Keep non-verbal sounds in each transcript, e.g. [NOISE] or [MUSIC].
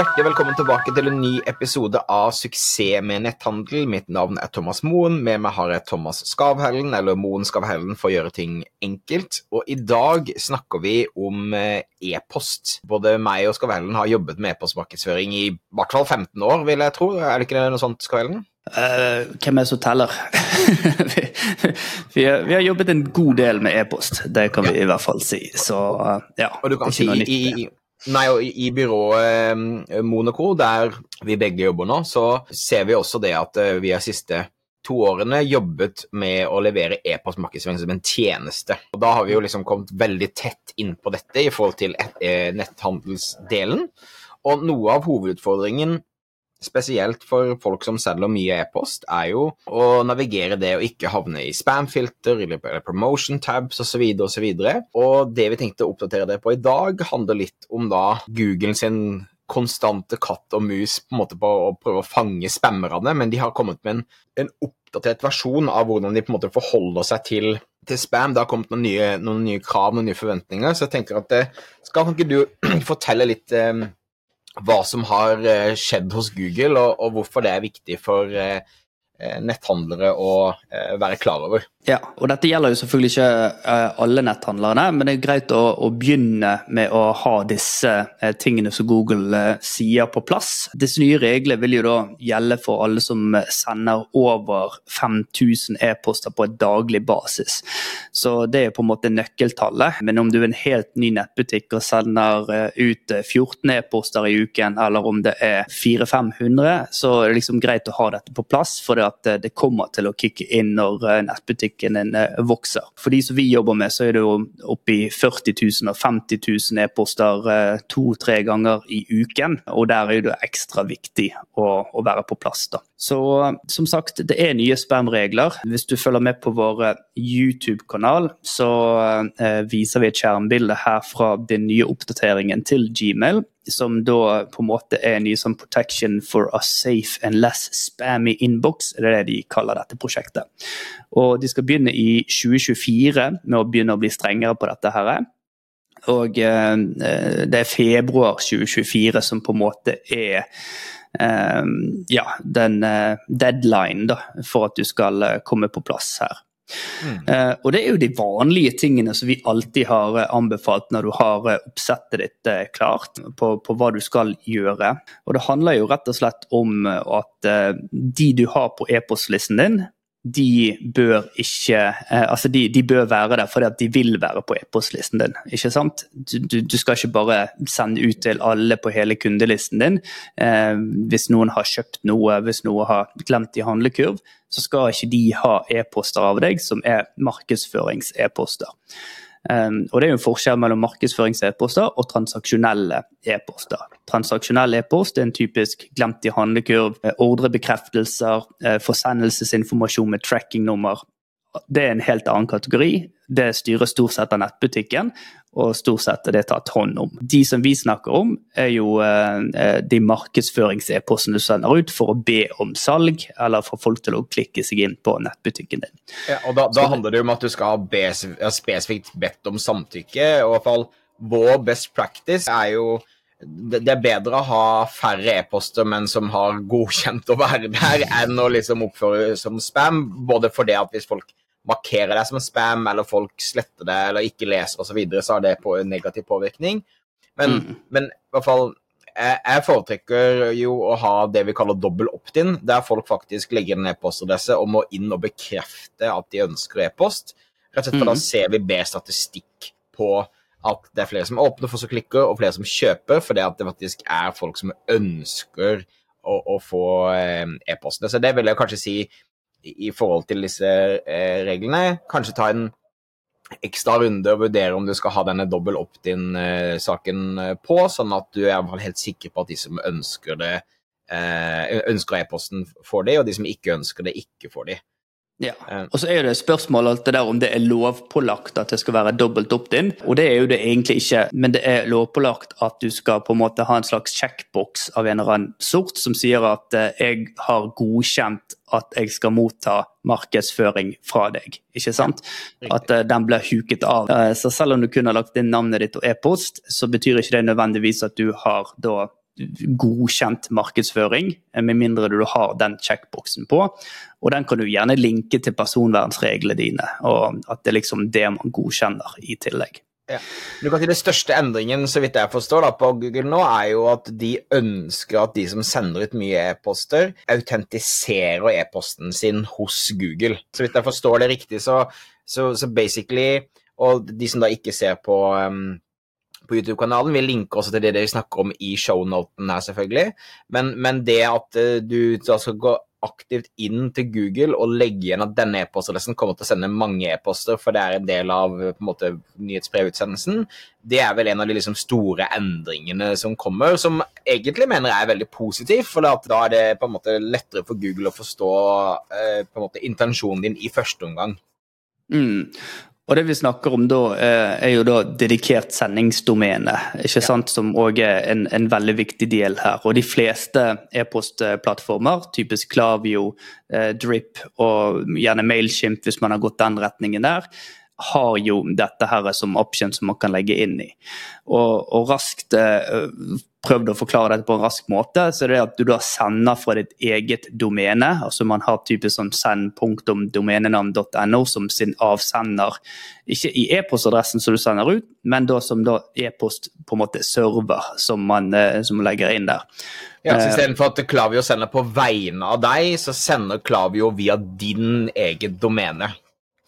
Hjertelig velkommen tilbake til en ny episode av Suksess med netthandel. Mitt navn er Thomas Moen. Med meg har jeg Thomas Skavhellen, eller Moen Skavhellen for å gjøre ting enkelt. Og i dag snakker vi om eh, e-post. Både meg og Skavhellen har jobbet med e-postmarkedsføring i hvert fall 15 år, vil jeg tro. Er det ikke noe sånt, Skavhellen? Uh, hvem er det som teller? [LAUGHS] vi, vi, har, vi, har jobbet en god del med e-post, det kan vi ja. i hvert fall si. Så uh, ja. Og du kan si i, i, Nei, og I byrået eh, Monaco, der vi begge jobber nå, så ser vi også det at eh, vi har siste to årene jobbet med å levere e-postmarkedsføring som en tjeneste. Og Da har vi jo liksom kommet veldig tett inn på dette i forhold til eh, netthandelsdelen. Og noe av hovedutfordringen spesielt for folk som selger mye e-post, er jo å navigere det og ikke havne i spamfilter eller promotion tabs osv. videre Og, og det vi tenkte å oppdatere det på i dag, handler litt om da Google sin konstante katt og mus på en måte på å prøve å fange spammerne, men de har kommet med en, en oppdatert versjon av hvordan de på en måte forholder seg til, til spam. Det har kommet noen nye, noen nye, krav, noen nye forventninger, så jeg tenker at eh, Skal ikke du [CLEARS THROAT] fortelle litt eh, hva som har eh, skjedd hos Google, og, og hvorfor det er viktig for eh, Eh, netthandlere å være klar over. Ja, og Dette gjelder jo selvfølgelig ikke eh, alle netthandlerne, men det er greit å, å begynne med å ha disse tingene som Google sier på plass. Disse nye reglene vil jo da gjelde for alle som sender over 5000 e-poster på et daglig basis. Så det er på en måte nøkkeltallet. Men om du er en helt ny nettbutikk og sender ut 14 e-poster i uken, eller om det er 400-500, så er det liksom greit å ha dette på plass. for det eh, det kommer til å kicke inn når eh, nettbutikken din eh, vokser. For de som vi jobber med, så er det jo oppi 40 000 og 50 000 e-poster to-tre ganger i uken. Og der er det ekstra viktig å, å være på plass. da. Så som sagt, det er nye spam-regler. Hvis du følger med på vår YouTube-kanal, så eh, viser vi et skjermbilde her fra den nye oppdateringen til Gmail som da på en måte er en ny sånn protection for a safe and less spammy inbox. Det er det de kaller dette prosjektet. Og De skal begynne i 2024 med å begynne å bli strengere på dette. her. Og eh, det er februar 2024 som på en måte er eh, ja, den eh, deadline da, for at du skal eh, komme på plass her. Mm. Uh, og det er jo de vanlige tingene som vi alltid har uh, anbefalt når du har uh, oppsettet ditt klart på, på, hva du skal gjøre. Og det handler jo rett og slett om at de du har på e-postlisten din, de bør ikke Altså, de, de, bør være der fordi de vil være på e-postlisten din. ikke sant? Du, du, skal ikke bare sende ut til alle på hele kundelisten din. hvis noen har kjøpt noe, hvis noe har glemt i handlekurv, så skal ikke de ha e-poster av deg som er markedsførings-e-poster. Um, og Det er jo en forskjell mellom markedsførings-e-poster og transaksjonelle e-poster. Transaksjonell e-post er en typisk glemt i handlekurv, eh, ordrebekreftelser, eh, forsendelsesinformasjon med tracking-nummer. Det er en helt annen kategori. Det styrer stort sett av nettbutikken, og stort sett er det tatt hånd om. De som vi snakker om, er jo eh, eh de markedsførings-e-postene du sender ut for å be om salg, eller for folk til å klikke seg inn på nettbutikken din. Ja, og Da, da handler det om at du skal ha be, spesifikt bedt om samtykke. og i hvert fall Vår best practice er jo det er bedre å ha færre e-poster, men som har godkjent å være der, enn å liksom oppføre som spam. Både fordi at hvis folk markerer deg som spam, eller folk sletter det eller ikke leser osv., så, videre, så har det på en negativ påvirkning. Men, mm. men i hvert fall jeg, jeg foretrekker jo å ha det vi kaller dobbel opt-in, der folk faktisk legger en e-postadresse og må inn og bekrefte at de ønsker e-post. Rett og slett for mm. da ser vi bedre statistikk på at det er flere som åpner for som klikker, og flere som kjøper, fordi at det faktisk er folk som ønsker å, å få eh, e-postene. Så det vil jeg kanskje si i forhold til disse eh, reglene. Kanskje ta en ekstra runde og vurdere om du skal ha denne dobbel opt-in-saken eh, på, sånn at du er helt sikker på at de som ønsker det, ønsker e-posten, får det, og de som ikke ønsker det, ikke får det. Ja, og så er det spørsmålet alt det der om det er lovpålagt at det skal være dobbelt opt-in. Og det er jo det egentlig ikke, men det er lovpålagt at du skal på en måte ha en slags checkbox av en eller annen sort som sier at eh, jeg har godkjent at jeg skal motta markedsføring fra deg. Ikke sant? At uh, den blir huket av. Uh, så selv om du kun har lagt inn navnet ditt og e-post, så betyr ikke det nødvendigvis at du har da godkjent markedsføring, med mindre du har den checkboxen på. Og den kan du gjerne linke til personvernsreglene dine, og at det er liksom det man godkjenner i tillegg. Ja. Du kan si Det største endringen så vidt jeg forstår da, på Google nå, er jo at de ønsker at de som sender ut mye e-poster, autentiserer e-posten sin hos Google. Så vidt jeg forstår det riktig, så, så, så basically Og de som da ikke ser på um, på YouTube-kanalen. Vi linker også til det dere snakker om i shownoten her, selvfølgelig. Men, men det at uh, du skal gå aktivt inn til Google og legge igjen at denne e-postadressen kommer til å sende mange e-poster, for det er en del av på en måte, nyhetsbrevutsendelsen, det er vel en av de liksom, store endringene som kommer, som egentlig mener jeg er veldig positiv. for da er det på en måte lettere for Google å forstå eh, på en måte intensjonen din i første omgang. Mm. Og det vi snakker om da, eh, er jo da dedikert sendingsdomene, ikke sant, som òg er en, en, veldig viktig del her. Og de fleste e-postplattformer, typisk Klavio, eh, Drip og gjerne Mailchimp hvis man har gått den retningen der, har jo dette her som option som man kan legge inn i. Og, og raskt eh, prøvd å forklare dette på en rask måte, så er det at du da sender fra ditt eget domene. altså Man har typisk sånn send.domenenavn.no som sin avsender. Ikke i e-postadressen som du sender ut, men da som da e-post på en måte server som man eh, som legger inn der. Ja, så Istedenfor at Klavio sender på vegne av deg, så sender Klavio via din eget domene.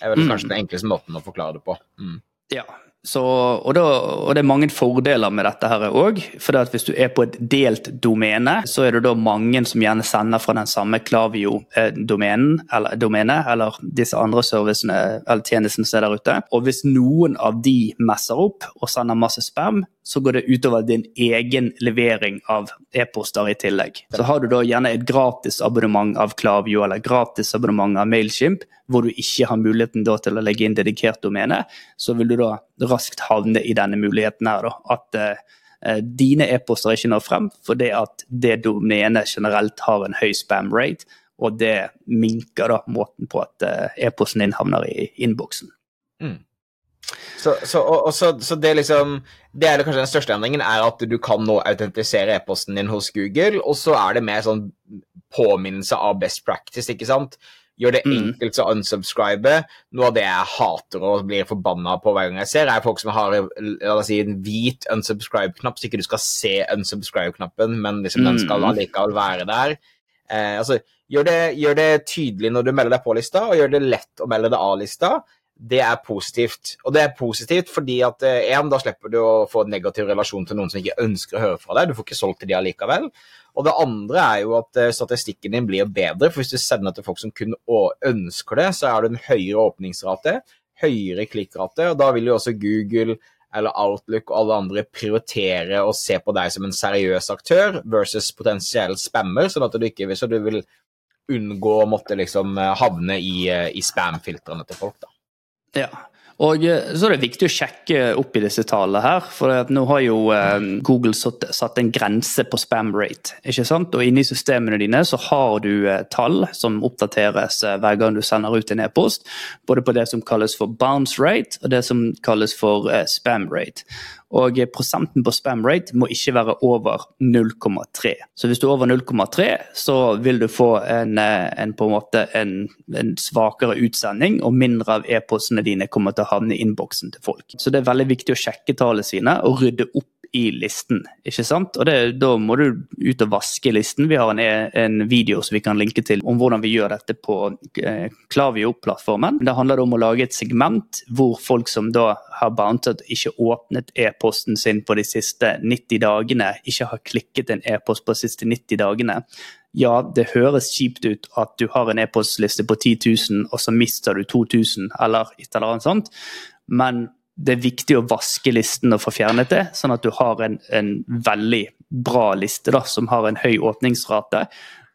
Det er vel kanskje mm. den enkleste måten å forklare det på. Mm. Ja, så, og, da, og, det er mange fordeler med dette her òg. For hvis du er på et delt domene, så er det da mange som gjerne sender fra den samme Klavio-domenen, eller, domene, eller disse andre servicene eller tjenestene som er der ute. Og hvis noen av de messer opp og sender masse spam, så går det utover din egen levering av e-poster i tillegg. Så har du da gjerne et gratis abonnement av Klavio eller gratis abonnement av Mailchimp, hvor du ikke har muligheten til å legge inn dedikert domene, så vil du da raskt havne i denne muligheten her. Da, at eh, dine e-poster ikke når frem fordi at det domenet generelt har en høy spam rate, og det minker da måten på at eh, e-posten din havner i innboksen. Mm. Så, så, og, så, så, det liksom Det er kanskje den største endringen, er at du kan nå autentisere e-posten din hos Google, og så er det mer sånn påminnelse av best practice, ikke sant? Gjør det mm. enkelt å unsubscribe. Noe av det jeg hater og blir forbanna på hver gang jeg ser, er folk som har si, en hvit unsubscribe-knapp, så ikke du skal se unsubscribe-knappen, men liksom, den skal mm. allikevel være der. Eh, altså, gjør det, gjør det, tydelig når du melder deg på lista, og gjør det lett å melde deg av lista. Det er positivt. Og det er positivt fordi at én, en, da slipper du å få en negativ relasjon til noen som ikke ønsker å høre fra deg. Du får ikke solgt til de allikevel. Og det andre er jo at eh, statistikken din blir bedre, for hvis du sender til folk som kun ønsker det, så er det en høyere åpningsrate, høyere klikkrate, og da vil jo også Google eller Outlook og alle andre prioritere å se på deg som en seriøs aktør versus potensiell spammer, sånn at du ikke så du vil unngå å måtte liksom eh, havne i, eh, i spam-filtrene til folk. da. Ja, og eh, så er det viktig å sjekke opp i disse tallene her. For nå har jo eh, Google satt, en grense på spam rate. ikke sant? Og inni systemene dine så har du eh, tall som oppdateres hver gang du sender ut en e-post. Både på det som kalles for bounce rate og det som kalles for spam rate. Og prosenten på spam rate må ikke være over 0,3. Så hvis du er over 0,3, så vil du få en, en, på en måte en, en svakere utsending, og mindre av e-postene dine kommer til å havne i innboksen til folk. Så det er veldig viktig å sjekke tallene sine og rydde opp i listen. ikke sant? Og det, Da må du ut og vaske listen. Vi har en, en, video som vi kan linke til om hvordan vi gjør dette på eh, Klavio-plattformen. Det handler om å lage et segment hvor folk som da har bountet, ikke åpnet e-posten sin på de siste 90 dagene, ikke har klikket en e-post på de siste 90 dagene. Ja, det høres kjipt ut at du har en e-postliste på 10 000, og så mister du 2000, eller et eller annet sånt. Men det er viktig å vaske listen og få fjernet det, sånn at du har en, en veldig bra liste da, som har en høy åpningsrate,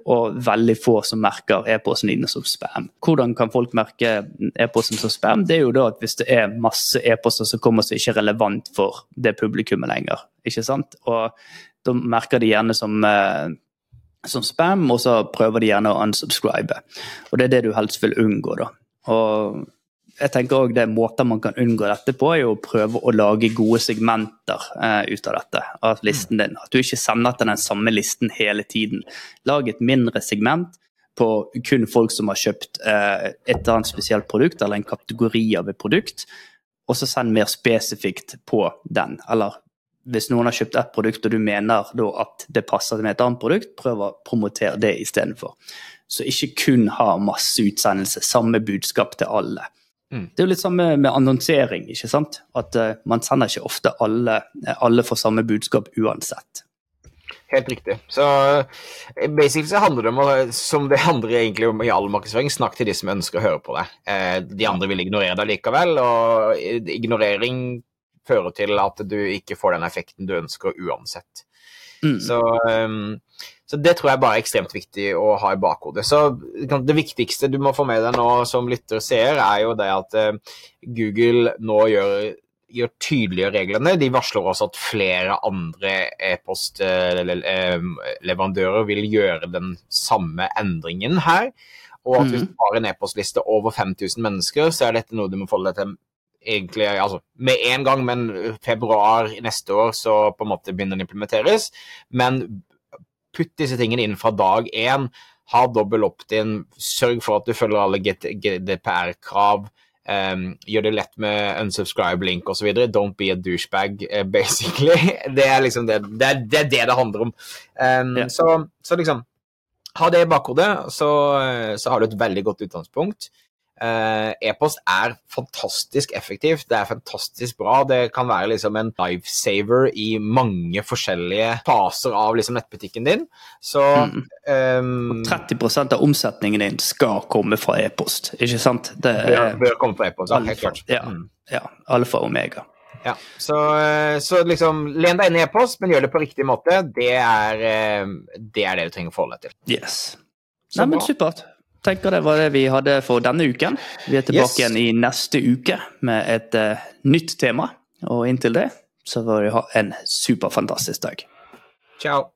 og veldig få som merker e-posten din som spam. Hvordan kan folk merke e-posten som spam? Det er jo da at hvis det er masse e-poster som kommer som ikke er relevant for det publikummet lenger. ikke sant? Og da merker de gjerne som, eh, som spam, og så prøver de gjerne å unsubscribe. Og det er det du helst vil unngå, da. Og jeg tenker også det Måter man kan unngå dette på, er å prøve å lage gode segmenter eh, ut av dette. av listen din. At du ikke sender til den samme listen hele tiden. Lag et mindre segment på kun folk som har kjøpt eh, et eller annet spesielt produkt, eller en kategori av et produkt, og så send mer spesifikt på den. Eller hvis noen har kjøpt ett produkt, og du mener at det passer med et annet produkt, prøv å promotere det istedenfor. Så ikke kun ha masse utsendelse, samme budskap til alle. Mm. Det er jo litt samme med annonsering. ikke sant? At uh, Man sender ikke ofte alle, alle får samme budskap uansett. Helt riktig. Så eh, basically så handler det om, som det handler egentlig om i all markedsføring, snakk til de som ønsker å høre på deg. Eh, de andre vil ignorere deg likevel, og ignorering fører til at du ikke får den effekten du ønsker uansett. Mm. Så, um, så, det tror jeg bare er ekstremt viktig å ha i bakhodet. Så det viktigste du må få med deg nå som lytter ser, er jo det at uh, Google nå gjør, gjør tydelige reglene. De varsler også at flere andre e-postleverandører vil gjøre den samme endringen her. Og at hvis mm. du har en e-postliste over 5000 mennesker, så er dette noe du må forholde deg til egentlig altså, med en gang, men februar neste år så på en måte begynner den implementeres. Men putt disse tingene inn fra dag én. Ha dobbel opt-in. Sørg for at du følger alle GDPR-krav. Um, gjør det lett med unsubscribe-link osv. Don't be a douchebag, uh, basically. [LAUGHS] Det er liksom det det, er, det, det, det handler om. Um, yeah. så, så, liksom Ha det i bakhodet, så, så har du et veldig godt utgangspunkt. Eh, e-post er fantastisk effektivt, det er fantastisk bra. Det kan være liksom en lifesaver i mange forskjellige faser av liksom nettbutikken din. Så mm. um, 30% av omsetningen din skal komme fra e-post, ikke sant? Det bør, bør komme fra e-post, ja, helt klart. Ja, mm. ja, alfa og omega. Ja, så, eh, så, liksom len deg inn i e-post, men gjør det på riktig måte. Det er, eh, det er det du trenger å forholde deg til. Yes. Nei, men supert tenker det var det vi hadde for denne uken. Vi er tilbake yes. igjen i neste uke med et uh, nytt tema. Og inntil det så får vi ha en superfantastisk dag. Ciao.